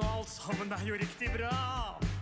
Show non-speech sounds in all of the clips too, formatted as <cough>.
og alt sammen er jo riktig bra.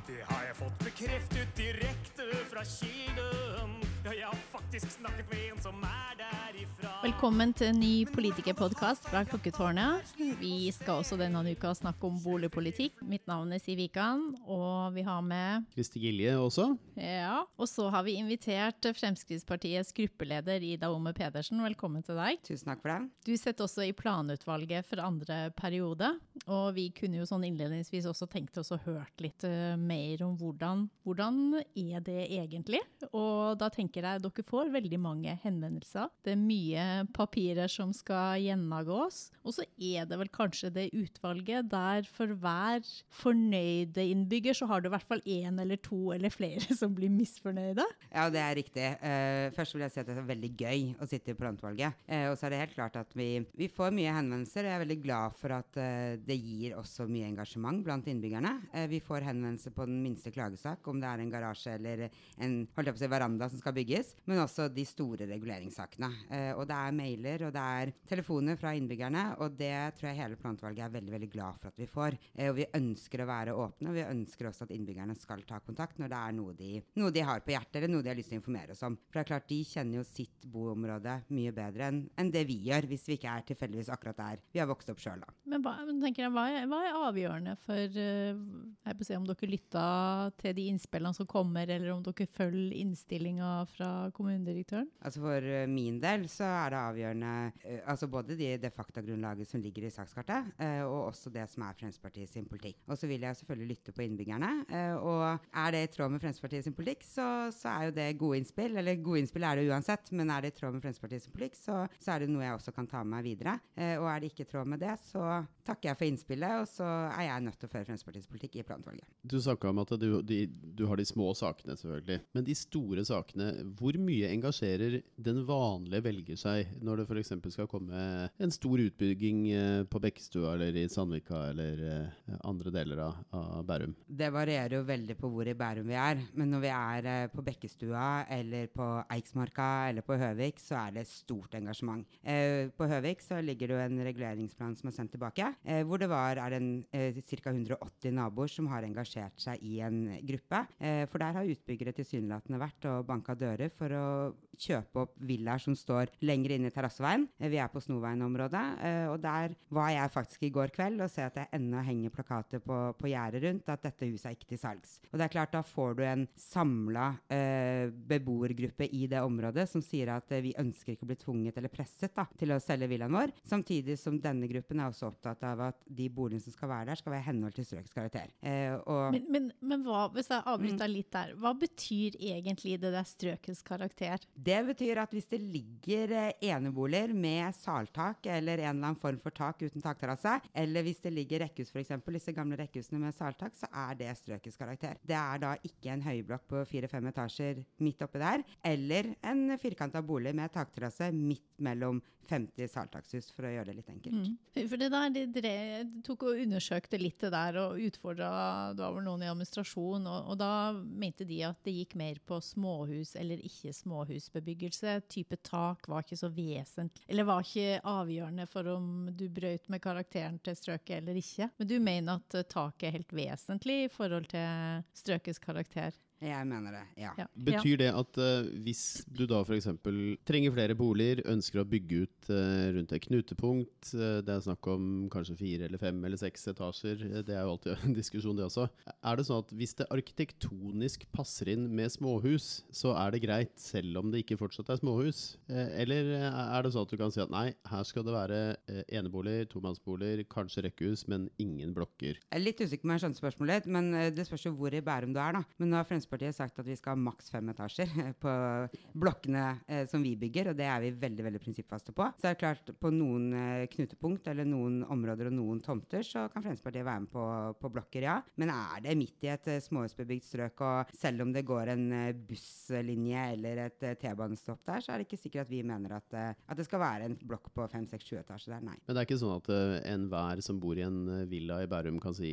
Det har jeg fått bekreftet direkte fra kilden. Ja, jeg har faktisk snakket med en som er derifra. Velkommen til en ny politikerpodkast fra Klokketårnet. Vi skal også denne uka snakke om boligpolitikk. Mitt navn er Siv Wikan, og vi har med Kristi Gilje også. Ja, og så har vi invitert Fremskrittspartiets gruppeleder Ida Ome Pedersen. Velkommen til deg. Tusen takk for det. Du sitter også i planutvalget for andre periode, og vi kunne jo sånn innledningsvis også tenkt oss å hørt litt uh, mer om hvordan, hvordan er det egentlig? Og da tenker jeg dere får veldig mange henvendelser. Det er mye papirer som skal gjennomgås. Og så er det vel kanskje det utvalget der for hver fornøyde innbygger, så har du i hvert fall én eller to eller flere som blir misfornøyde. Ja, det er riktig. Uh, først vil jeg si at det er veldig gøy å sitte i planutvalget. Uh, og så er det helt klart at vi, vi, får mye henvendelser, og jeg er veldig glad for at uh, det gir også mye engasjement blant innbyggerne. vi får henvendelser på den minste klagesak, om det er en garasje eller en holdt jeg på å si, veranda som skal bygges, men også de store reguleringssakene. og det er mailer og det er telefoner fra innbyggerne, og det tror jeg hele planutvalget er veldig veldig glad for at vi får. og vi ønsker å være åpne, og vi ønsker også at innbyggerne skal ta kontakt når det er noe de, noe de har på hjertet, eller noe de har lyst til å informere oss om. For det er klart, de kjenner jo sitt boområde mye bedre enn en det vi gjør, hvis vi ikke er tilfeldigvis akkurat der vi har vokst opp sjøl, da. Men hva, tenker jeg, hva, er, hva er avgjørende for uh, jeg på se om dere lytta til de innspillene som kommer, eller om dere følger innstillinga fra kommunedirektøren? Altså For uh, min del så er det avgjørende uh, altså både de, det faktagrunnlaget som ligger i sakskartet, og også det som er Fremskrittspartiet sin politikk. Og så vil jeg selvfølgelig lytte på innbyggerne. og er det i tråd med Fremskrittspartiet sin politikk, så, så, er jo det gode innspill. Eller gode innspill er det uansett, men er det i tråd med Fremskrittspartiet sin politikk, så, så, er det noe jeg også kan ta med meg videre. og er det ikke i tråd med det, så takker jeg for innspillet, og så er jeg nødt til å føre Fremskrittspartiets politikk i planutvalget. Du snakka om at du, de, du, har de små sakene, selvfølgelig. Men de store sakene, hvor mye engasjerer den vanlige velger seg når det f.eks. skal komme en stor utbygging på Bekkestua eller i Sandvika eller andre deler av, av Bærum? Det varierer jo veldig på hvor i Bærum vi er. Men når vi er på Bekkestua eller på Eiksmarka eller på Høvik, så er det stort engasjement. På Høvik så ligger det jo en reguleringsplan som er sendt tilbake eh, hvor det var, eh, ca. 180 naboer som har engasjert seg i en gruppe. Eh, for der har utbyggere tilsynelatende vært og banka dører for å kjøpe opp villaer som står lenger inne i terrasseveien. Eh, vi er på Snoveien-området, eh, og der var jeg faktisk i går kveld og ser at det ennå henger plakater på, på gjerdet rundt at dette huset er ikke til salgs. Og det er klart, da får du en samla eh, beboergruppe i det området som sier at vi ønsker ikke å bli tvunget eller presset da, til å selge villaen vår, samtidig som denne gruppen er også opptatt av at de boligene som skal være der, skal være i henhold til strøkets karakter. Eh, men, men, men hva, hvis jeg avbryter mm. litt der, hva betyr egentlig det der strøkets karakter? Det betyr at hvis det ligger eh, eneboliger med saltak eller en eller annen form for tak uten takterrasse, eller hvis det ligger rekkehus f.eks., disse gamle rekkehusene med saltak, så er det strøkets karakter. Det er da ikke en høyblokk på fire-fem etasjer midt oppi der, eller en firkanta bolig med takterrasse midt mellom 50 saltakshus, for å gjøre det litt enkelt. Mm. For det der, det jeg tok og undersøkte litt det der og utfordra Det var vel noen i administrasjon, og, og, da mente de at det gikk mer på småhus eller ikke småhusbebyggelse. Type tak var ikke så vesentlig, eller var ikke avgjørende for om du brøt med karakteren til strøket eller ikke. Men du mener at taket er helt vesentlig i forhold til strøkets karakter? Jeg mener det, ja. ja. Betyr det at uh, hvis du da f.eks. trenger flere boliger, ønsker å bygge ut uh, rundt et knutepunkt, uh, det er snakk om kanskje fire eller fem eller seks etasjer, det er jo alltid <laughs> en diskusjon det også. Er det sånn at hvis det arkitektonisk passer inn med småhus, så er det greit selv om det ikke fortsatt er småhus? Eller er det sånn at du kan si at nei, her skal det være eneboliger, tomannsboliger, kanskje rekkehus, men ingen blokker? Jeg er litt usikker på om jeg skjønner spørsmålet, men det spørs jo hvor i Bærum du er, da. Men nå har Fremskrittspartiet sagt at vi skal ha maks fem etasjer <laughs> på blokkene eh, som vi bygger, og det er vi veldig veldig prinsippfaste på. Så er det klart, på noen eh, knutepunkt eller noen områder og noen tomter, så kan Fremskrittspartiet være med på, på blokker, ja. Men er det midt i et eh, småhusbebygd strøk, og selv om det går en eh, busslinje eller et T-banestopp der, så er det ikke sikkert at vi mener at, at det skal være en blokk på fem, seks, sju etasjer der, nei. Men det er ikke sånn at enhver som bor i en villa i Bærum kan si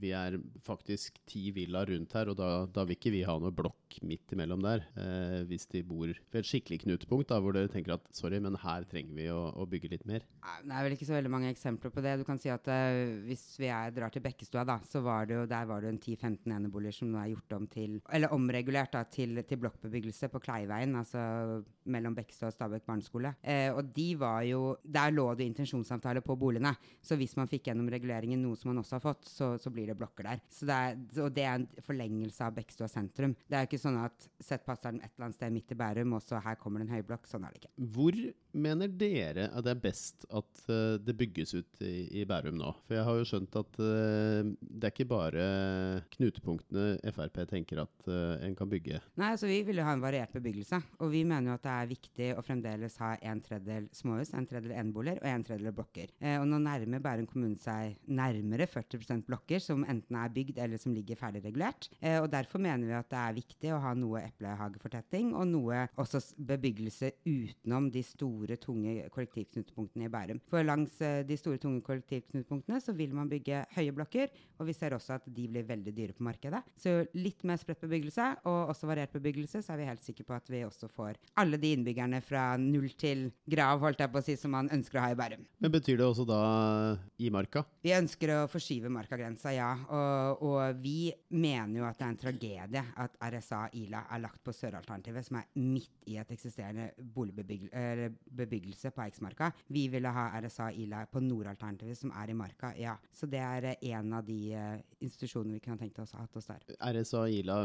vi er faktisk ti villaer rundt her, og da, da vil ikke vi ha noe blokk midt imellom der. Eh, hvis de bor ved et skikkelig knutepunkt da, hvor dere tenker at sorry, men her trenger vi å, å bygge litt mer. Det er vel ikke så veldig mange eksempler på det. Du kan si at eh, Hvis vi er, drar til Bekkestua, da, så var det jo, der var det jo en 10-15 eneboliger som nå er gjort om til Eller omregulert da, til, til blokkbebyggelse på Kleiveien, altså mellom Bekkestua og Stabekk barneskole. Eh, og de var jo Der lå det intensjonsavtale på boligene. Så hvis man fikk gjennom reguleringen noe som man også har fått, så, så blir det blokker der. Så det er, og det er en forlengelse av Bekkestua sentrum. Det er jo ikke sånn at sett passeren et eller annet sted midt i Bærum, og så her kommer det en høyblokk. Sånn er det ikke. Hvor mener dere at det er best at eh, det bygges ut i, i Bærum nå? For jeg har jo skjønt at eh, det er ikke bare knutepunktene Frp tenker at eh, en kan bygge. Nei, altså Vi vil jo ha en variert bebyggelse. Og vi mener jo at det er viktig å fremdeles ha en tredjedel småhus, en tredjedel eneboliger og en tredjedel blokker. Og nå nærmer Bærum kommune seg nærmere 40% blokker som enten er bygd eller som ligger ferdigregulert. Eh, og derfor mener vi at det er viktig å ha noe eplehagefortetting og noe også bebyggelse utenom de store, tunge kollektivknutepunktene i Bærum. For langs eh, de store, tunge kollektivknutepunktene så vil man bygge høye blokker, og vi ser også at de blir veldig dyre på markedet. Så litt mer spredt bebyggelse, og også variert bebyggelse, så er vi helt sikre på at vi også får alle de innbyggerne fra null til grav, holdt jeg på å si, som man ønsker å ha i Bærum. Men betyr det også da i Marka? Vi ønsker å forskyve markagrensa, ja. Og, og vi mener jo at det er en tragedie at RSA Ila er lagt på søralternativet, som er midt i et eksisterende boligbebyggelse på Eiksmarka. Vi ville ha RSA Ila på nordalternativet, som er i Marka, ja. Så det er eh, en av de eh, institusjonene vi kunne tenkt oss å ha hatt oss der. RSA Ila,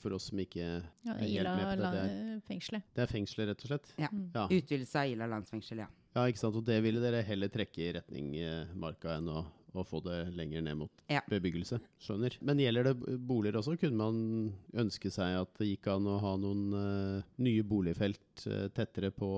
for oss som ikke Ja, er helt med på det, det er, fengselet. det er fengselet, rett og slett? Ja. Ja. Utvidelse av Ila landsfengsel, ja. ja, ikke sant. Og det ville dere heller trekke i retning eh, Marka enn å, å få det lenger ned mot Ja. bebyggelse. Skjønner. Men gjelder det boliger også? Kunne man ønske seg at det gikk an å ha noen uh, nye boligfelt uh, tettere på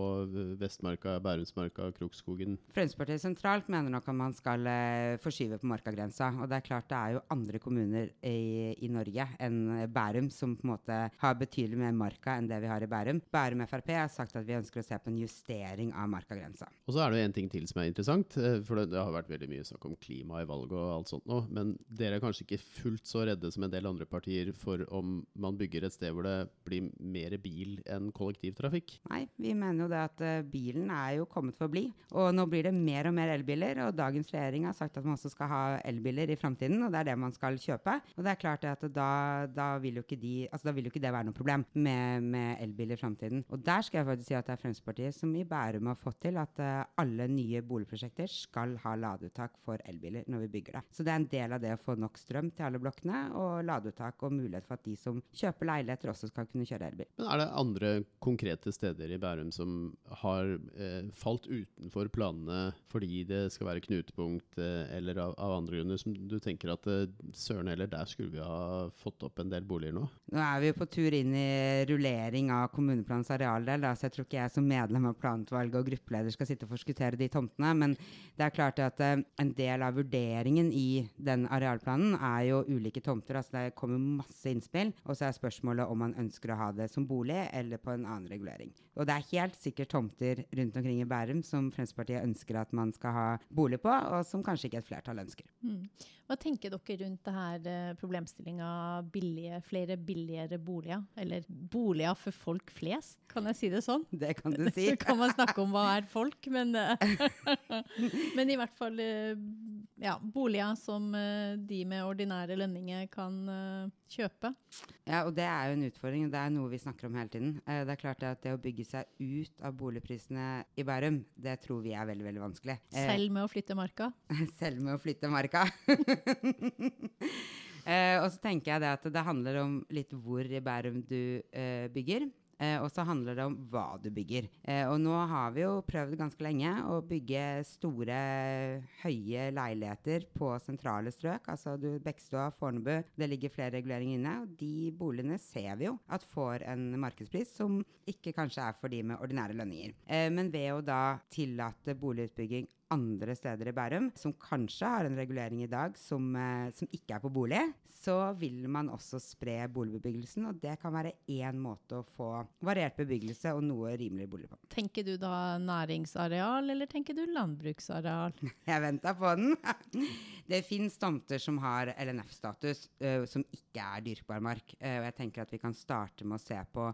Vestmarka, Bærumsmarka, Krokskogen? Fremskrittspartiet sentralt mener nok at man skal uh, forskyve på markagrensa. Og det er klart det er jo andre kommuner i, i Norge enn Bærum som på en måte har betydelig mer marka enn det vi har i Bærum. Bærum Frp har sagt at vi ønsker å se på en justering av markagrensa. Og så er det jo en ting til som er interessant, for det, det har vært veldig mye snakk om klima i valget og alt sånt nå, men dere er kanskje ikke fullt så redde som en del andre partier for om man bygger et sted hvor det blir mer bil enn kollektivtrafikk? Nei, vi mener jo det at eh, bilen er jo kommet for å bli. Og nå blir det mer og mer elbiler, og dagens regjering har sagt at man også skal ha elbiler i framtiden, og det er det man skal kjøpe. Og det er klart at da, da, vil jo de, altså da vil jo ikke det være noe problem med, med elbiler i framtiden. Og der skal jeg faktisk si at det er Fremskrittspartiet som i Bærum har fått til at eh, alle nye boligprosjekter skal ha ladeuttak for elbiler når vi bygger det. Så det er en del av det å få nok strøm til alle blokkene, og ladeuttak og mulighet for at de som kjøper leiligheter også skal kunne kjøre elbil. Men er det andre konkrete steder i Bærum som har eh, falt utenfor planene fordi det skal være knutepunkt eh, eller av, av andre grunner, som du tenker at eh, søren heller, der skulle vi ha fått opp en del boliger nå? Nå er vi på tur inn i rullering av kommuneplanens arealdel, da, så jeg tror ikke jeg som medlem av planutvalget og gruppeleder skal sitte og forskuttere de tomtene. Men det er klart at eh, en del av vurderingen i den arealplanen er jo ulike tomter. altså Det kommer masse innspill. Og så er spørsmålet om man ønsker å ha det som bolig eller på en annen regulering. Og det er helt sikkert tomter rundt omkring i Bærum som Fremskrittspartiet ønsker at man skal ha bolig på, og som kanskje ikke et flertall ønsker. Mm. Hva tenker dere rundt det her eh, problemstillinga billige, flere billigere boliger? Eller boliger for folk flest, kan jeg si det sånn? <laughs> Det kan du <laughs> si. Så kan man snakke om hva er folk, men, eh, <laughs> men i hvert fall eh, ja, boliger som de med ordinære lønninger kan kjøpe. Ja, og det er jo en utfordring, og det er noe vi snakker om hele tiden. Eh, det er klart at det å bygge seg ut av boligprisene i Bærum, det tror vi er veldig, veldig vanskelig. Eh, Selv med å flytte marka. <laughs> selv med å flytte marka. <laughs> eh, og så tenker jeg det at det handler om litt hvor i Bærum du bygger. Eh, og så handler det om hva du bygger. Eh, og nå har vi jo prøvd ganske lenge å bygge store, høye leiligheter på sentrale strøk. Altså du, Bekkestua, Fornebu, det ligger flere reguleringer inne. Og de boligene ser vi jo at får en markedspris som ikke kanskje er for de med ordinære lønninger. Eh, men ved å da tillate boligutbygging andre steder i Bærum, som kanskje har en regulering i dag som, eh, som ikke er på bolig, så vil man også spre boligbebyggelsen. Og det kan være én måte å få variert bebyggelse og noe rimeligere bolig på. Tenker du da næringsareal, eller tenker du landbruksareal? <laughs> Jeg venta på den. <laughs> Det fins tomter som har LNF-status, uh, som ikke er dyrkbar mark. Uh, og jeg tenker at vi kan starte med å se på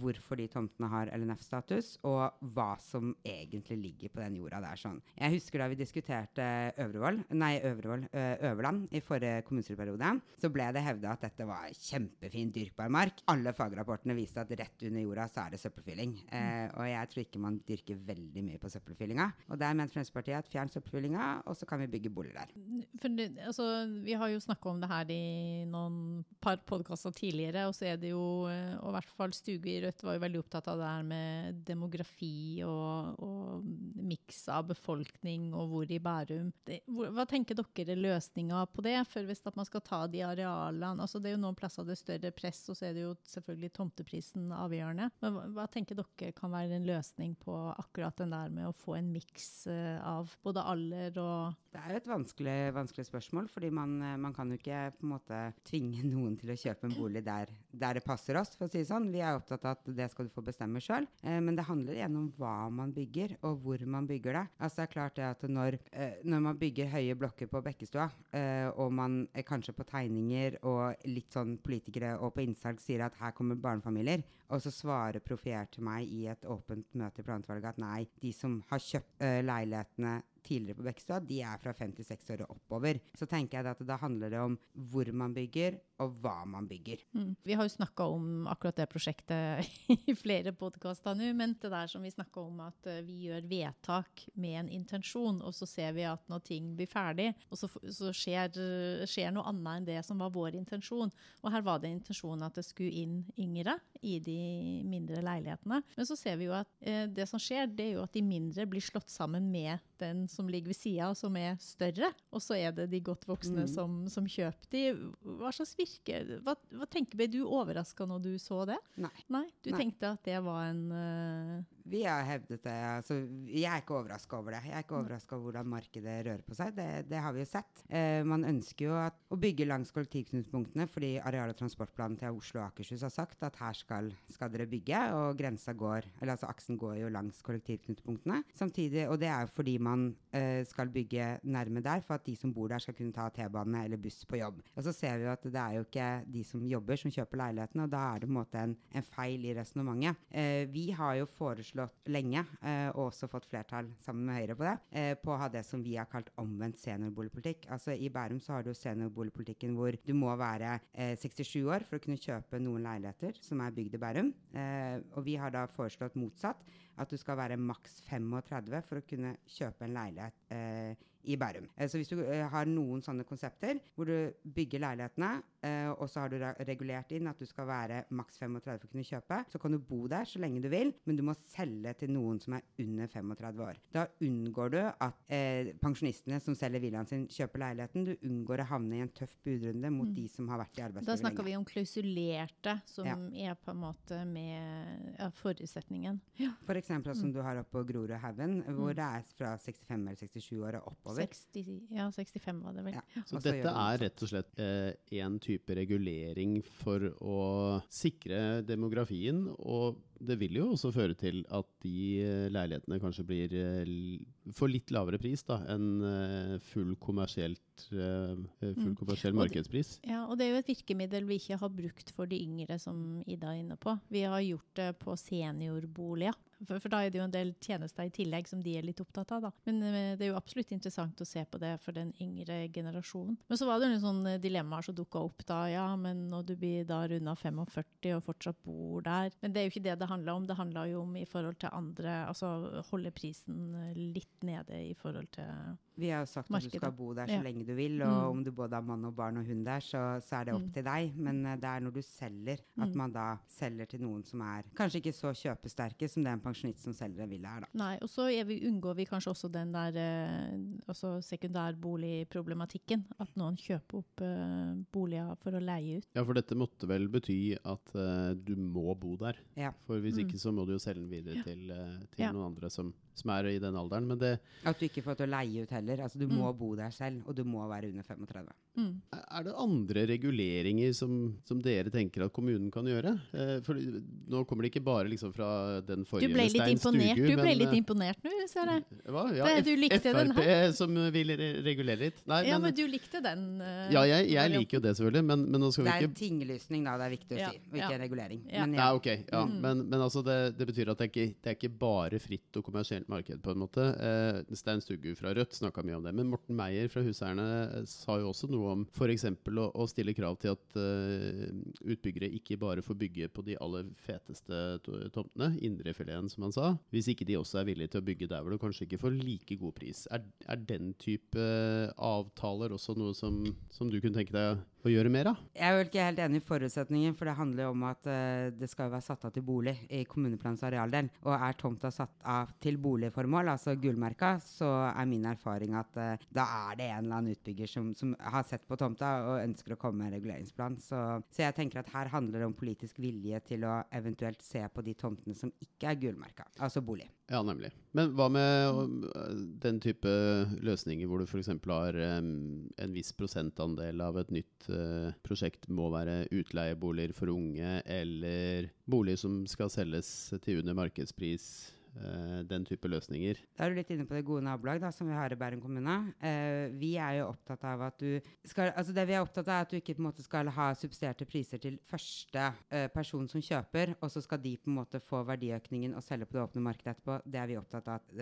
hvorfor de tomtene har LNF-status, og hva som egentlig ligger på den jorda der. sånn. Jeg husker da vi diskuterte Øvrevoll, nei, Øvrevoll, uh, Øverland i forrige kommunestyreperiode, så ble det hevda at dette var kjempefin dyrkbar mark. Alle fagrapportene viste at rett under jorda så er det søppelfylling. Mm. og jeg tror ikke man dyrker veldig mye på søppelfyllinga. Og der mente Fremskrittspartiet at fjern søppelfyllinga, og så kan vi bygge boliger der for det, altså, vi har jo snakka om det her i noen par podkaster tidligere, og så er det jo eh, Og i hvert fall Stuge i Rødt var jo veldig opptatt av det her med demografi og, og miks av befolkning og hvor i Bærum. Det, hva tenker dere er løsninga på det, for hvis man skal ta de arealene? altså Det er jo noen plasser det er større press, og så er det jo selvfølgelig tomteprisen avgjørende. Men hva, hva tenker dere kan være en løsning på akkurat den der med å få en miks uh, av både alder og Det er et vanskelig, vanskelig vanskelig spørsmål, fordi man, eh, man, kan jo ikke på en måte tvinge <laughs> noen til å kjøpe en bolig der, der det passer oss, for å si det sånn. Vi er opptatt av at det skal du få bestemme sjøl, eh, men det handler igjen om hva man bygger, og hvor man bygger det. Altså det er klart det at når, eh, når man bygger høye blokker på Bekkestua, eh, og man er kanskje på tegninger og litt sånn politikere og på innsalg sier at her kommer barnefamilier, og så svarer Profier til meg i et åpent møte i planutvalget at nei, de som har kjøpt eh, leilighetene tidligere på Bekkestua, de er fra 56 år og oppover. Så tenker jeg at da handler det om hvor man bygger, og hva man bygger. Mm. Vi har jo snakka om akkurat det prosjektet <laughs> i flere podkaster nå, men det der som vi snakka om at eh, vi gjør vedtak med en intensjon, og så ser vi at når ting blir ferdig, og så, så skjer, skjer, noe annet enn det som var vår intensjon. Og her var det intensjonen at det skulle inn yngre i de mindre leilighetene. Men så ser vi jo at eh, det som skjer, det er jo at de mindre blir slått sammen med den som ligger ved sida, som er større. Og så er det de godt voksne mm. som, som, kjøper de. Hva slags virke Hva, hva tenker Ble du overraska når du så det? Nei. Nei du Nei. tenkte at det var en uh, vi har hevdet det. Altså, jeg er ikke overraska over det. Jeg er ikke overraska over hvordan markedet rører på seg. Det, det har vi jo sett. Eh, man ønsker jo at, å bygge langs kollektivknutepunktene fordi areal- og transportplanen til Oslo og Akershus har sagt at her skal, skal, dere bygge, og grensa går, eller altså aksen går jo langs kollektivknutepunktene. Samtidig, og det er jo fordi man eh, skal bygge nærme der for at de som bor der skal kunne ta T-bane eller buss på jobb. Og så ser vi jo at det er jo ikke de som jobber som kjøper leiligheten, og da er det på en måte en, en feil i resonnementet. Eh, vi har jo foreslått foreslått lenge, eh, og også fått flertall sammen med Høyre på det, eh, på å ha det som vi har kalt omvendt seniorboligpolitikk. Altså I Bærum så har du seniorboligpolitikken hvor du må være 67 eh, år for å kunne kjøpe noen leiligheter som er bygd i Bærum. og vi har da foreslått motsatt, at du skal være maks 35 for å kunne kjøpe en leilighet i Bærum. Eh, så hvis du eh, har noen sånne konsepter hvor du bygger leilighetene, eh, og så har du regulert inn at du skal være maks 35 for å kunne kjøpe, så kan du bo der så lenge du vil, men du må selge til noen som er under 35 år. Da unngår du at eh, pensjonistene som selger villaen sin, kjøper leiligheten. Du unngår å havne i en tøff budrunde mot mm. de som har vært i arbeidslivet lenge. Da snakker vi om klausulerte, som ja. er på en måte med ja, forutsetningen. Ja. For eksempel som mm. du har oppe på Grorudhaugen, hvor mm. det er fra 65 eller 67 år og oppover oppover. 60, ja, 65 var det vel. Ja. Så dette er rett og slett én eh, type regulering for å sikre demografien, og det vil jo også føre til at de eh, leilighetene kanskje blir eh, for litt lavere pris da, enn eh, full kommersielt full mm. kommersiell markedspris. Ja, og det er jo et virkemiddel vi ikke har brukt for de yngre, som Ida er inne på. Vi har gjort det på seniorboliger. For, for, da er det jo en del tjenester i tillegg som de er litt opptatt av. da. Men det er jo absolutt interessant å se på det for den yngre generasjonen. Men så var det noen sånne dilemmaer som dukka opp da. Ja, men når du blir da runda 45 og fortsatt bor der Men det er jo ikke det det handla om. Det handla jo om i forhold til andre Altså holde prisen litt nede i forhold til Vi har jo sagt at du skal bo der så Ja. lenge du vil, og Mm. om du både har mann og barn og hund der, så, så er det opp Mm. til deg. Men eh, det er når du selger, at Mm. man da selger til noen som er kanskje ikke så kjøpesterke som det en pensjonist som selger en villa er, da. Nei, og så er vi, unngår vi kanskje også den der eh, altså sekundærboligproblematikken. At noen kjøper opp eh, boliger for å leie ut. Ja, for dette måtte vel bety at eh, du må bo der. Ja. For hvis Mm. ikke så må du jo selge den videre Ja. til, eh, til Ja. noen andre som, som er i den alderen. Men det, At du ikke får til å leie ut heller. Altså Du Mm. må bo der selv, og du må være under 35. Mm. er det andre reguleringer som, som dere tenker at kommunen kan gjøre? Eh, for nå kommer det ikke bare liksom fra den Du forrige ble litt Stein imponert, Stugu, du ble men, litt eh, imponert nå, ser jeg. Hva? Ja, Det- du likte likte den Frp som vil re regulere litt? Nei, Ja, men, men du likte den? Uh, ja jeg, jeg liker jo det selvfølgelig, men, men nå skal Det vi er ikke tinglysning, da, det er viktig å Ja, si, og ikke ja. regulering. Ja. Men Ja, Nei, ok. Ja. Mm. Men, men altså det, det betyr at det er, ikke, det er ikke bare fritt og kommersielt marked, på en måte. Eh, Stein Stugu fra Rødt snakka mye om det. Men Morten Meier fra Huseierne eh, sa jo også noe om f.eks. Å, å stille krav til at eh, utbyggere ikke bare får bygge på de aller feteste to- tomtene, indrefileten som han sa, hvis ikke de også er villige til å bygge der hvor du kanskje ikke får like god pris. Er, er den type avtaler også noe som, som du kunne tenke deg å gjøre mer av? Jeg er jo ikke helt enig i forutsetningen, for det handler jo om at uh, det skal være satt av til bolig i kommuneplanens arealdel. Og er tomta satt av til boligformål, altså gullmerka, så er min erfaring at uh, da er det en eller annen utbygger som, som har sett på tomta og ønsker å komme med en reguleringsplan. Så, så jeg tenker at her handler det om politisk vilje til å eventuelt se på de tomtene som ikke er gullmerka, altså bolig. Ja, nemlig. Men hva med øh, den type løsninger hvor du f.eks. har en viss prosentandel av et nytt øh, prosjekt må være utleieboliger for unge, eller boliger som skal selges til under markedspris? Eh, den type løsninger. Da er du litt inne på det gode nabolag da, som vi har i Bærum kommune. Eh, vi er jo opptatt av at du skal, altså det vi er opptatt av er at du ikke på en måte skal ha subsidierte priser til første eh, person som kjøper, og så skal de på en måte få verdiøkningen og selge på det åpne markedet etterpå. Det er vi opptatt av at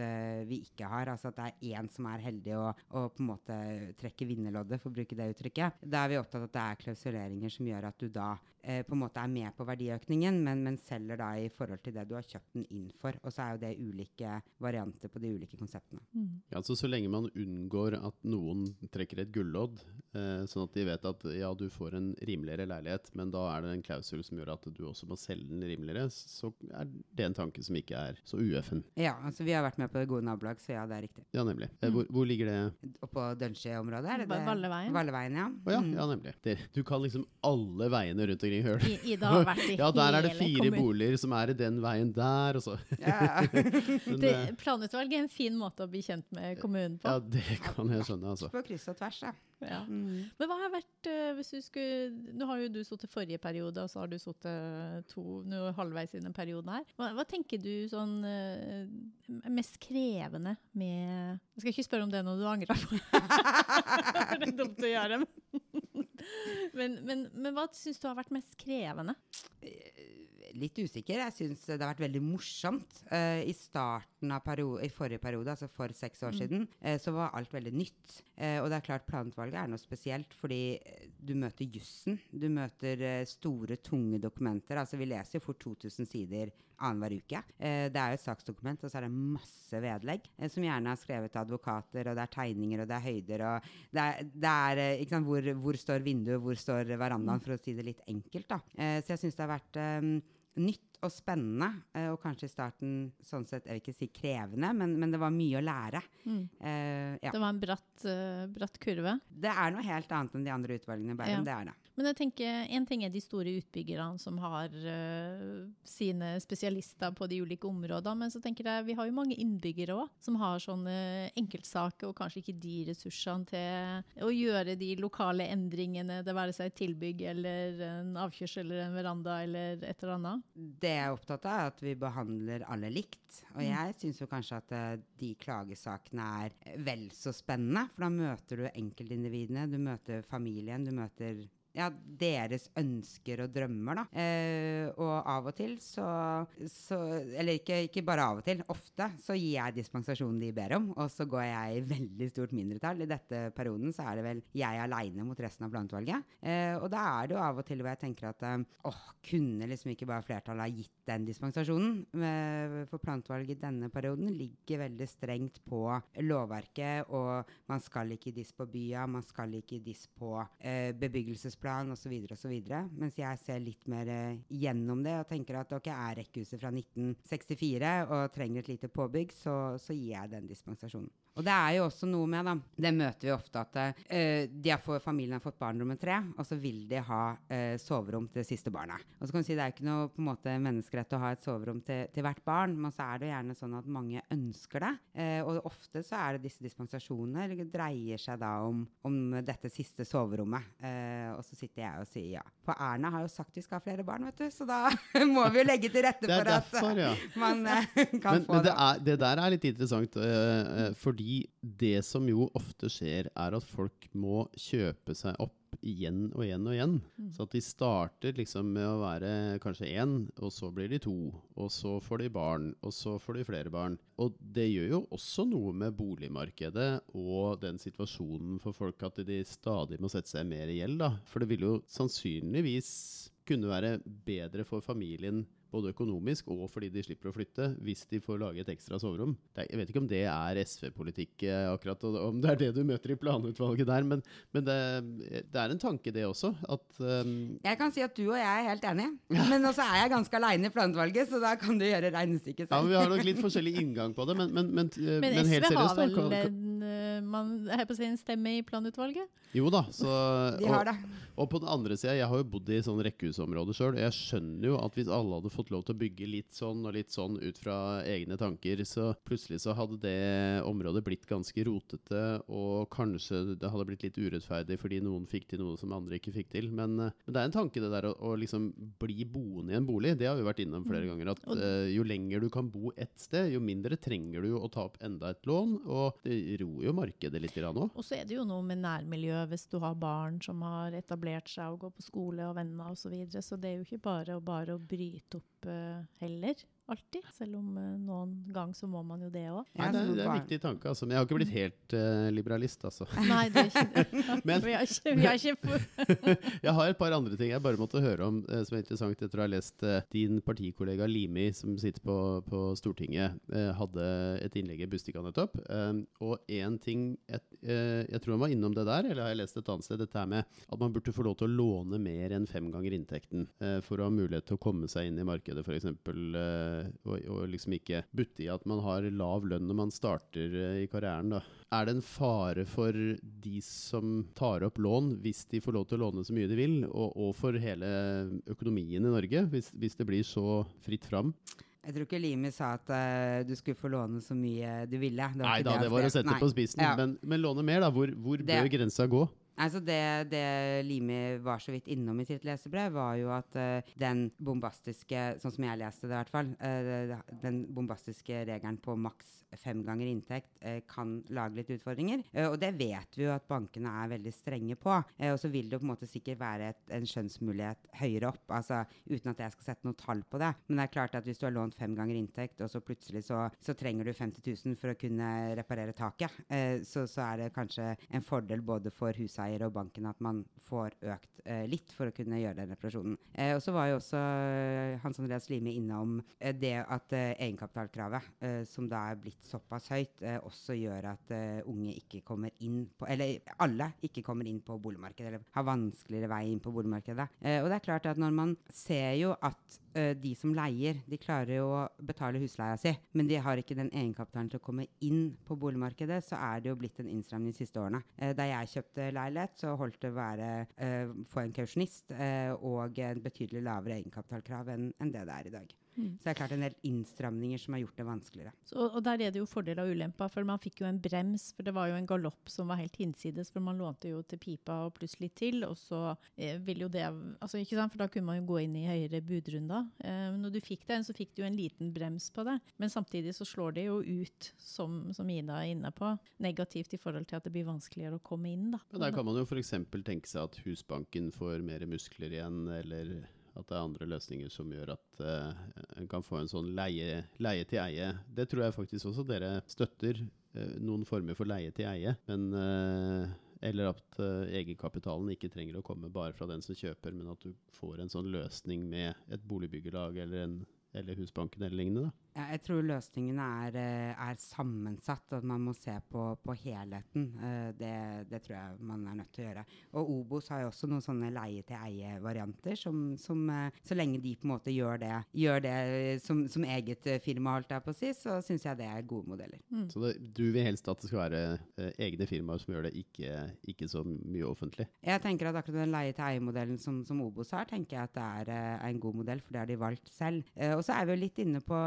vi ikke har. Altså at det er én som er heldig og, og på en måte trekker vinnerloddet, for å bruke det uttrykket. Da er vi opptatt av at det er klausuleringer som gjør at du da på en måte er med på verdiøkningen, men, men selger da i forhold til det du har kjøpt den inn for. Og så er jo det ulike varianter på de ulike konseptene. Mm. Ja, altså Så lenge man unngår at noen trekker et gullodd, eh, sånn at de vet at ja, du får en rimeligere leilighet, men da er det en klausul som gjør at du også må selge den rimeligere, så er det en tanke som ikke er så ueffen. Ja, altså vi har vært med på det gode nabolag, så ja, det er riktig. Ja, nemlig. Mm. hvor, hvor ligger det? Oppå på Dønsjø-området, er det det? Valleveien. Valleveien, ja. Oh, ja, Mm. ja, nemlig. Det, du kan liksom alle veiene rundt omkring hør I- Ida har vært i <laughs> Ja, der er det fire boliger som er i den veien der, og så Ja. <laughs> <laughs> Men, Det, eh, planutvalg er en fin måte å bli kjent med kommunen på. Ja, det kan jeg skjønne, altså. På kryss og tvers, ja. Ja. Mm. Men hva har vært eh, hvis du skulle Nå har jo du sittet forrige periode, og så har du sittet to nå halvveis i den perioden her. Hva, hva tenker du sånn eh, mest krevende med Jeg skal ikke spørre om det er noe du angrer på. <laughs> det er dumt å gjøre. Men, <laughs> men, men hva syns du har vært mest krevende? Litt usikker. Jeg syns det har vært veldig morsomt. Uh, I starten av perio- i forrige periode, altså for seks år siden, uh, så var alt veldig nytt. Uh, og det er klart planutvalget er noe spesielt, fordi du møter jussen. Du møter store, tunge dokumenter. Altså vi leser jo fort 2000 sider annenhver uke. Det er jo et saksdokument, og så er det masse vedlegg, som gjerne er skrevet av advokater, og det er tegninger, og det er høyder, og det er, det er ikke sant, hvor, hvor står vinduet, hvor står verandaen, for å si det litt enkelt, da. Så jeg syns det har vært nytt og spennende, eh, og kanskje i starten sånn sett, jeg vil ikke si krevende, men, men det var mye å lære. Mm. Uh, ja. Det var en bratt, uh, bratt kurve. Det er noe helt annet enn de andre utvalgene i Bærum, Ja. det er det. Men jeg tenker, en ting er de store utbyggerne som har uh, sine spesialister på de ulike områdene, men så tenker jeg vi har jo mange innbyggere òg, som har sånne enkeltsaker og kanskje ikke de ressursene til å gjøre de lokale endringene, det være seg et tilbygg eller en avkjørsel eller en veranda eller et eller annet. Det jeg er opptatt av, er at vi behandler alle likt. Og jeg syns jo kanskje at eh, de klagesakene er vel så spennende, for da møter du enkeltindividene, du møter familien, du møter ja, deres ønsker og drømmer, da. Eh, og av og til så, så Eller ikke, ikke, bare av og til, ofte så gir jeg dispensasjonen de ber om, og så går jeg i veldig stort mindretall. I dette perioden så er det vel jeg aleine mot resten av planutvalget. Eh, og da er det jo av og til hvor jeg tenker at eh, åh, kunne liksom ikke bare flertallet ha gitt den dispensasjonen? Eh, for planutvalget i denne perioden ligger veldig strengt på lovverket, og man skal ikke diss på bya, man skal ikke diss på eh, bebyggelsesplan osv. osv. Mens jeg ser litt mer eh, gjennom det og tenker at ok, er rekkehuset fra 1964 og trenger et lite påbygg, så, så gir jeg den dispensasjonen. Og det er jo også noe med, da, det møter vi ofte, at uh, de har fått, familien har fått barn nummer tre, og så vil de ha uh, soverom til det siste barnet. Og så kan du si Det er ikke noe på en måte menneskerett å ha et soverom til, til, hvert barn, men så er det gjerne sånn at mange ønsker det. Uh, og ofte så er det disse dispensasjonene eller dreier seg da om, om dette siste soverommet. og så sitter jeg og sier ja. For Erna har jo sagt vi skal ha flere barn, vet du, så da <laughs> må vi jo legge til rette for derfor, at ja. <laughs> man kan men, få men det. Er, det der er litt interessant, fordi fordi det som jo ofte skjer, er at folk må kjøpe seg opp igjen og igjen og igjen. Mm. Så at de starter liksom med å være kanskje én, og så blir de to. Og så får de barn, og så får de flere barn. Og det gjør jo også noe med boligmarkedet og den situasjonen for folk at de stadig må sette seg mer i gjeld. da. For det vil jo sannsynligvis kunne være bedre for familien både økonomisk og fordi de slipper å flytte, hvis de får lage et ekstra soverom. Er, jeg vet ikke om det er SV-politikk eh, akkurat, og om det er det du møter i planutvalget der, men, men det, det, er en tanke, det også. At, um jeg kan si at du og jeg er helt enige, <laughs> men også er jeg ganske aleine i planutvalget, så da kan du gjøre regnestykket selv. Ja, men Vi har nok litt forskjellig inngang på det, men, men, men, eh, men SV seriøst, har vel da, kan, eh, man, her på sin stemme i planutvalget? Jo da. Så, De har det. Og, og på den andre sida, jeg har jo bodd i sånn rekkehusområde sjøl, og jeg skjønner jo at hvis alle hadde fått fått lov til å bygge litt sånn og litt sånn ut fra egne tanker, så plutselig så hadde det området blitt ganske rotete, og kanskje det hadde blitt litt urettferdig fordi noen fikk til noe som andre ikke fikk til. Men, eh, men det er en tanke, det der å, å, liksom bli boende i en bolig. Det har vi vært innom flere mm. ganger. At uh, jo lenger du kan bo ett sted, jo mindre trenger du å ta opp enda et lån. Og det roer jo markedet litt òg. Og så er det jo noe med nærmiljøet hvis du har barn som har etablert seg og går på skole og venner osv. Så, videre. så det er jo ikke bare, bare å bryte opp Eh, heller alltid. Selv om uh, noen gang så må man jo det òg. Ja, det, det, er en viktig tanke. Altså. Men jeg har ikke blitt helt uh, liberalist, altså. <laughs> Nei, du er ikke det. <laughs> Men, vi har ikke, vi har ikke <laughs> jeg har et par andre ting jeg bare måtte høre om uh, som er interessant etter å ha lest din partikollega Limi, som sitter på, på Stortinget, hadde et innlegg i Bustika nettopp. og én ting jeg, jeg, tror han var innom det der, eller har jeg lest et annet sted, dette her med at man burde få lov til å låne mer enn fem ganger inntekten for å ha mulighet til å komme seg inn i markedet, f.eks. Uh, og, og, liksom ikke butte i at man har lav lønn når man starter eh, i karrieren. Da. Er det en fare for de som tar opp lån, hvis de får lov til å låne så mye de vil, og, og for hele økonomien i Norge, hvis, hvis det blir så fritt fram? Jeg tror ikke Limi sa at uh, du skulle få låne så mye du ville. Det Nei da, det, det var å sette Nei. på spissen. Ja. Men, men, låne mer, da? Hvor, hvor bør grensa gå? Altså det, det, Limi var så vidt innom i sitt lesebrev, var jo at uh, den bombastiske, sånn som jeg leste det i hvert fall, uh, den bombastiske regelen på maks fem ganger inntekt uh, kan lage litt utfordringer. og det vet vi jo at bankene er veldig strenge på. og så vil det på en måte sikkert være et, en skjønnsmulighet høyere opp, altså uten at jeg skal sette noe tall på det. Men det er klart at hvis du har lånt fem ganger inntekt, og så plutselig så, så trenger du 50 000 for å kunne reparere taket, så, så er det kanskje en fordel både for huseier huseier og banken at man får økt eh, litt for å kunne gjøre den reparasjonen. Eh, og så var jo også eh, Hans Andreas Limi innom eh, det at eh, egenkapitalkravet, eh, som da er blitt såpass høyt, også gjør at unge ikke kommer inn på Eller alle ikke kommer inn på boligmarkedet, eller har vanskeligere vei inn på boligmarkedet. og det er klart at når man ser jo at de som leier, de klarer jo å betale husleia si, men de har ikke den egenkapitalen til å komme inn på boligmarkedet, så er det jo blitt en innstramning de siste årene. da jeg kjøpte leilighet, leilighet, så holdt det være uh, få en kausjonist uh, og en betydelig lavere egenkapitalkrav enn en det det er i dag. Mm. Så det er klart en del innstramninger som har gjort det vanskeligere. Så, og der er det jo fordel og ulemper, for man fikk jo en brems, for det var jo en galopp som var helt hinsides, for man lånte jo til pipa og plutselig til, og så eh, vil jo det altså ikke sant, For da kunne man jo gå inn i høyere budrunder. Eh, når du fikk den, så fikk du jo en liten brems på det, men samtidig så slår det jo ut, som, som Ida er inne på, negativt i forhold til at det blir vanskeligere å komme inn. da. Men der kan man jo f.eks. tenke seg at Husbanken får mer muskler igjen, eller at det er andre løsninger som gjør at uh, en kan få en sånn leie, leie til eie. Det tror jeg faktisk også dere støtter. uh, noen former for leie til eie. Men uh, eller at uh, egenkapitalen ikke trenger å komme bare fra den som kjøper, men at du får en sånn løsning med et boligbyggelag eller, en, eller Husbanken eller lignende. Da. Ja, jeg tror løsningene er, eh, er sammensatt, og at man må se på, på helheten. Eh, Det, det tror jeg man er nødt til å gjøre. Og Obos har jo også noen sånne leie-til-eie-varianter, som, som eh, så lenge de på en måte gjør det, gjør det som, som eget firma, holdt jeg på å si, så syns jeg det er gode modeller. Så det, du vil helst at det skal være eh, egne firmaer som gjør det, ikke, ikke så mye offentlig. Jeg tenker at akkurat den leie-til-eie-modellen som, som Obos har, tenker jeg at det er, eh, en god modell, for det har de valgt selv. Eh, og så er vi jo litt inne på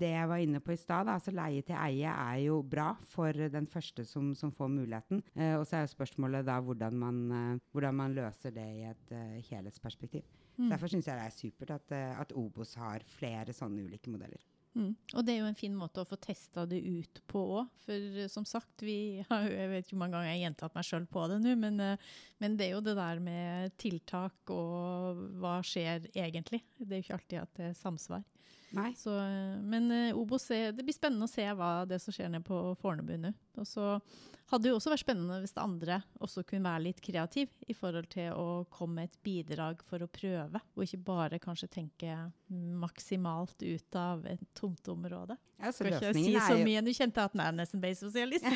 det jeg var inne på i stad. Altså leie-til-eie er jo bra for den første som, som får muligheten. Eh, og så er jo spørsmålet da hvordan man, eh, hvordan man løser det i et uh, helhetsperspektiv. Mm. Derfor syns jeg det er supert at, eh, at Obos har flere sånne ulike modeller. Mm. Og det er jo en fin måte å få testa det ut på òg. For som sagt, vi har jeg vet ikke hvor mange ganger jeg har gjentatt meg sjøl på det nå, men, men det er jo det der med tiltak og hva skjer egentlig. Det er jo ikke alltid at det er samsvar. Nei. Så, eh, men eh, Obos, det blir spennende å se hva det som skjer nede på Fornebu nå. Og så hadde det jo også vært spennende hvis andre også kunne være litt kreativ i forhold til å komme med et bidrag for å prøve, og ikke bare kanskje tenke maksimalt ut av et tomt område. Ja, Skal ikke si så jo mye, du kjente at den er nesten ble sosialist. <laughs>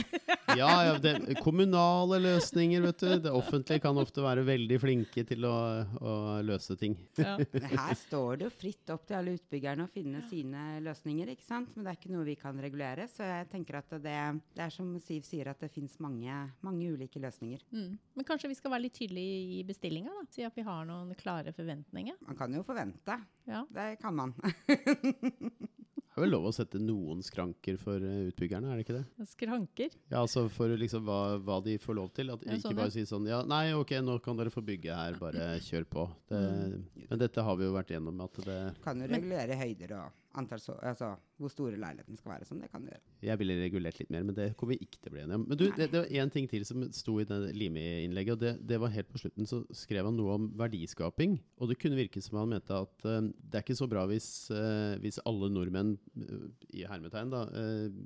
Ja, ja det, kommunale løsninger, vet du. Det offentlige kan ofte være veldig flinke til å, å løse ting. Ja. <laughs> Her står det jo fritt opp til alle utbyggerne å finne sine løsninger, ikke sant? Men det er ikke noe vi kan regulere. Så jeg tenker at det, det er som Siv sier, at det fins mange, mange ulike løsninger. Mm. Men kanskje vi skal være litt tydelige i bestillinga, da. Si at vi har noen klare forventninger. Man kan jo forvente. Ja. Det kan man. <laughs> Det er vel lov å sette noen skranker for eh, utbyggerne, er det ikke det? Skranker. Ja, altså for liksom hva, hva de får lov til. At Ja, ikke sånn, bare ja. si sånn Ja, nei, ok, nå kan dere få bygge her, bare kjør på. Det, Mm. Men dette har vi jo vært gjennom at det Kan jo regulere høyder og antall så, altså hvor store leiligheten skal være. Sånn, det kan du gjøre. Jeg ville regulert litt mer, men det kommer vi ikke til å bli enige om. Men du, det, det var én ting til som sto i det Limi-innlegget, og det, det var helt på slutten. Så skrev han noe om verdiskaping. Og det kunne virke som han mente at uh, det er ikke så bra hvis, uh, hvis alle nordmenn, uh, i hermetegn, da,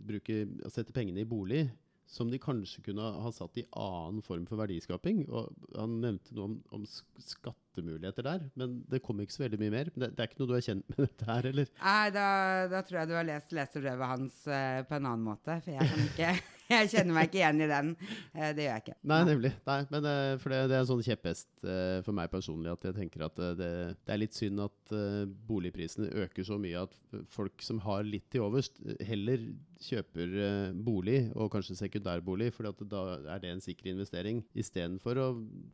bruker, setter pengene i bolig. Som de kanskje kunne ha satt i annen form for verdiskaping. Og han nevnte noe om, om skattemuligheter der, men det kom ikke så veldig mye mer. Det, det er ikke noe du er kjent med <laughs> dette her, eller? Nei, da, da tror jeg du har lest leserbrevet hans uh, på en annen måte. For jeg, kan ikke, <laughs> jeg kjenner meg ikke igjen i den. Eh, det gjør jeg ikke. Nei, nemlig. Nei, men eh, for det, det er en sånn kjepphest eh, for meg personlig at jeg tenker at det, det er litt synd at boligprisene øker så mye at folk som har litt til overs, heller kjøper bolig, og kanskje sekundærbolig, for da er det en sikker investering, istedenfor å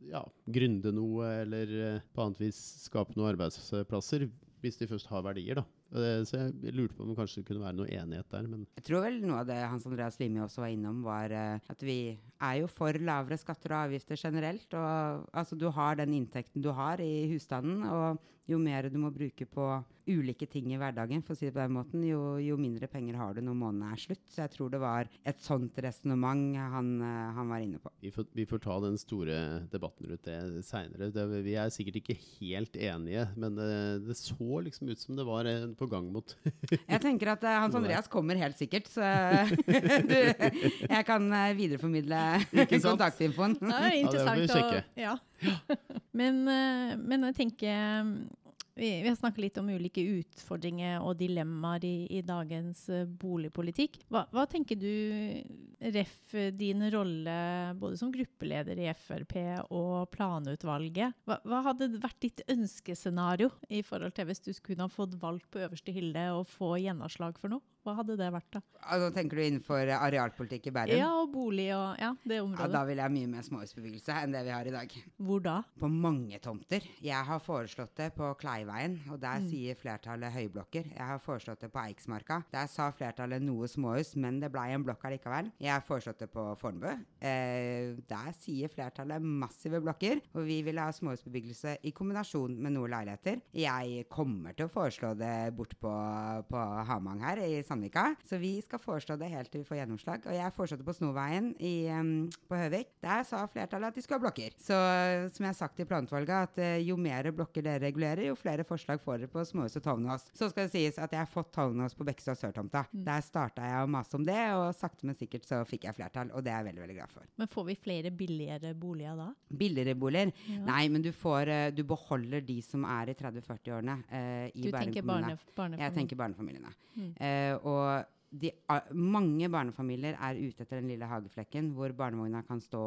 ja, gründe noe eller på annet vis skape noen arbeidsplasser, hvis de først har verdier. da. Så jeg lurte på om det kanskje kunne være noe enighet der, men Jeg tror vel noe av det Hans Andreas Limi også var innom, var eh, at vi er jo for lavere skatter og avgifter generelt. Og altså, du har den inntekten du har i husstanden, og jo mer du må bruke på ulike ting i hverdagen, for å si det på den måten, jo, jo mindre penger har du når måneden er slutt. Så jeg tror det var et sånt resonnement han, eh, han var inne på. Vi får, vi får ta den store debatten rundt det seinere. Vi er sikkert ikke helt enige, men det, det så liksom ut som det var eh, på gang mot <laughs> Jeg tenker at eh, Hans Andreas kommer helt sikkert, så <laughs> du, jeg kan eh, videreformidle kontaktinfoen. Det er interessant vi å sjekke. ja. men, eh, men jeg tenker vi, vi har snakket litt om ulike utfordringer og dilemmaer i, i dagens eh, boligpolitikk. Hva, hva tenker du, ref din rolle både som gruppeleder i Frp og planutvalget? Hva, hva hadde vært ditt ønskescenario i forhold til hvis du skulle ha fått valgt på øverste hylle og få gjennomslag for noe? Hva hadde det vært, da? Altså, tenker du innenfor eh, arealpolitikk i Bærum? Ja, og bolig og ja, det Ja, da vil jeg mye mer småhusbebyggelse enn det vi har i dag. Hvor da? På mange tomter. Jeg har foreslått det på Kleiveien, og der sier flertallet høyblokker. Jeg har foreslått det på Eiksmarka. Der sa flertallet noe småhus, men det blei en blokk allikevel. Jeg har foreslått det på Fornebu. Eh, der sier flertallet massive blokker, og vi vil ha småhusbebyggelse i kombinasjon med noen leiligheter. Jeg kommer til å foreslå det bort på, på Hamang her i Sandvika, så vi skal foreslå det helt til vi får gjennomslag. Og jeg foreslåtte på Snoveien i, um, på Høvik. Der sa flertallet at de skulle ha blokker. Så som jeg har sagt i planutvalget, at uh, jo mer blokker dere regulerer, jo flere forslag får dere på småhus og Tovnås. Så skal det sies at jeg har fått Tovnås på Bekkestua Sørtomta. Der starta jeg å mase om det, og sakte, men sikkert så fikk jeg flertall, og det er jeg veldig, veldig glad for. Men får vi flere billigere boliger da? Billigere boliger? Ja. Nei, men du får uh, Du beholder de som er i 30-40-årene uh, i Du Bærum kommune. barne, barnefamilie? Jeg tenker barnefamiliene. Mm. Eh, og de, mange barnefamilier er ute etter den lille hageflekken hvor barnevogna kan stå,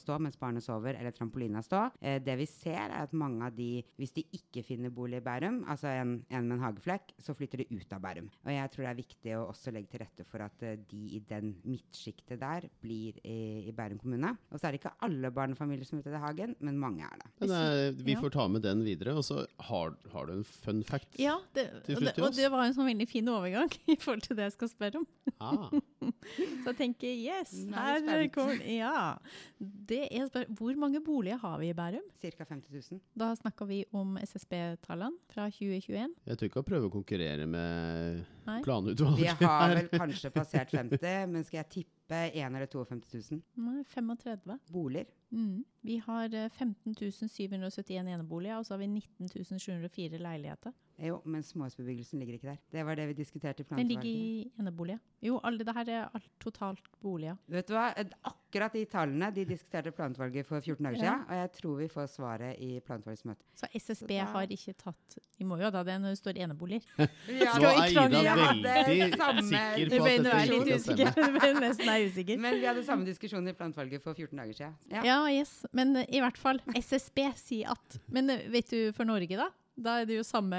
stå mens barnet sover, eller trampolina stå. Eh, det vi ser, er at mange av de, hvis de ikke finner bolig i Bærum, altså en, en med en hageflekk, så flytter de ut av Bærum. Og jeg tror det er viktig å også legge til rette for at eh, de i den midtsjiktet der blir i, i Bærum kommune. Og så er det ikke alle barnefamilier som er ute etter hagen, men mange er det. Men eh, vi får ta med den videre. Og så har, har du en fun fact. Ja, det, Til og, slutt det, til og det var en sånn veldig fin overgang <laughs> i forhold til det jeg skal spørre om. Ah, <laughs> Så jeg tenker yes, er her kommer Ja. Det er spør Hvor mange boliger har vi i Bærum? Ca. 50 000. Da snakker vi om SSB-tallene fra 2021. jeg tør ikke å prøve å konkurrere med Nei. Vi har vel kanskje passert 50, men skal jeg tippe 1 eller 52 000 Nei, 35. boliger. Mm. Vi har eh, 15 771 eneboliger, og så har vi 19 704 leiligheter. Jo, men småhusbebyggelsen ligger ikke der. Det var det vi diskuterte i planutvalget. Den ligger i eneboliger. Jo, alle det her er alt totalt boliger. Vet du hva? Akkurat de tallene de diskuterte planutvalget for 14 dager Ja. siden, og jeg tror vi får svaret i planutvalgets møte. Så SSB da- har ikke tatt De må jo ha det når det står eneboliger. <laughs> Ja, Nå er? Ida veldig samme- sikker på at dette ikke litt kan stemme. <laughs> Det ble nesten er usikker. Men vi hadde samme diskusjon i planutvalget for 14 dager siden. Ja. Ja, yes. Men eh, i hvert fall, SSB sier at Men eh, vet du for Norge, da? Da er det jo samme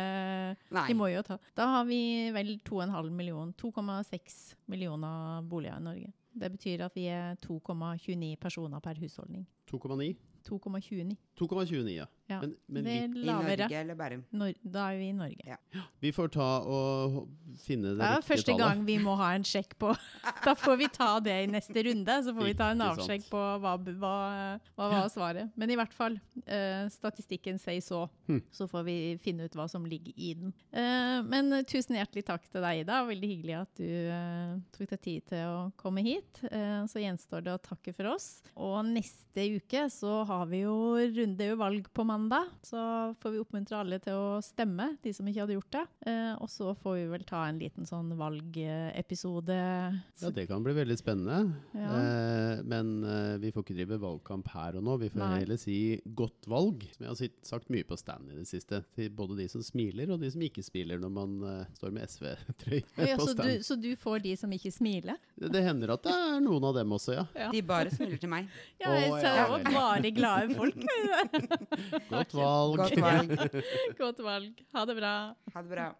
Nei. De må jo ta Da har vi vel 2,5 millioner 2,6 millioner boliger i Norge. Det betyr at vi er 2,29 personer per husholdning. 2,9? 2,29. 2,29, ja. Ja. Men, men vi, er I. Norge eller Bærum? Nor da er vi i Norge. vi får ta og finne det, Det er riktige første gang vi må ha en sjekk på <laughs> Da får vi ta det i neste runde. Så får vi ta en avsjekk på hva, hva, hva var svaret. Men i hvert fall, uh, statistikken sier så. Hm. Så får vi finne ut hva som ligger i den. Uh, men tusen hjertelig takk til deg, Ida. Veldig hyggelig at du uh, tok deg tid til å komme hit. Eh, så gjenstår det å takke for oss. Og neste uke så har vi jo runde valg på mandag. Så får vi oppmuntre alle til å stemme, de som ikke hadde gjort det. Eh, og så får vi vel ta en liten sånn valgepisode. Ja, det kan bli veldig spennende. Ja. Eh, men eh, vi får ikke drive valgkamp her og nå. Vi får Nei. heller si godt valg. Som jeg har sitt- sagt mye på stand i det siste. Til både de som smiler, og de som ikke smiler når man eh, står med SV-trøye <laughs> Ja, på så, du, stand. så du får de som ikke smiler? Det, det hender at det er noen av dem også, ja. Ja. De bare smiler til meg. Ja, jeg ser vel. bare glade folk. <laughs> <laughs> Godt valg. Godt valg. <laughs> Godt valg. Ha det bra. Ha det bra.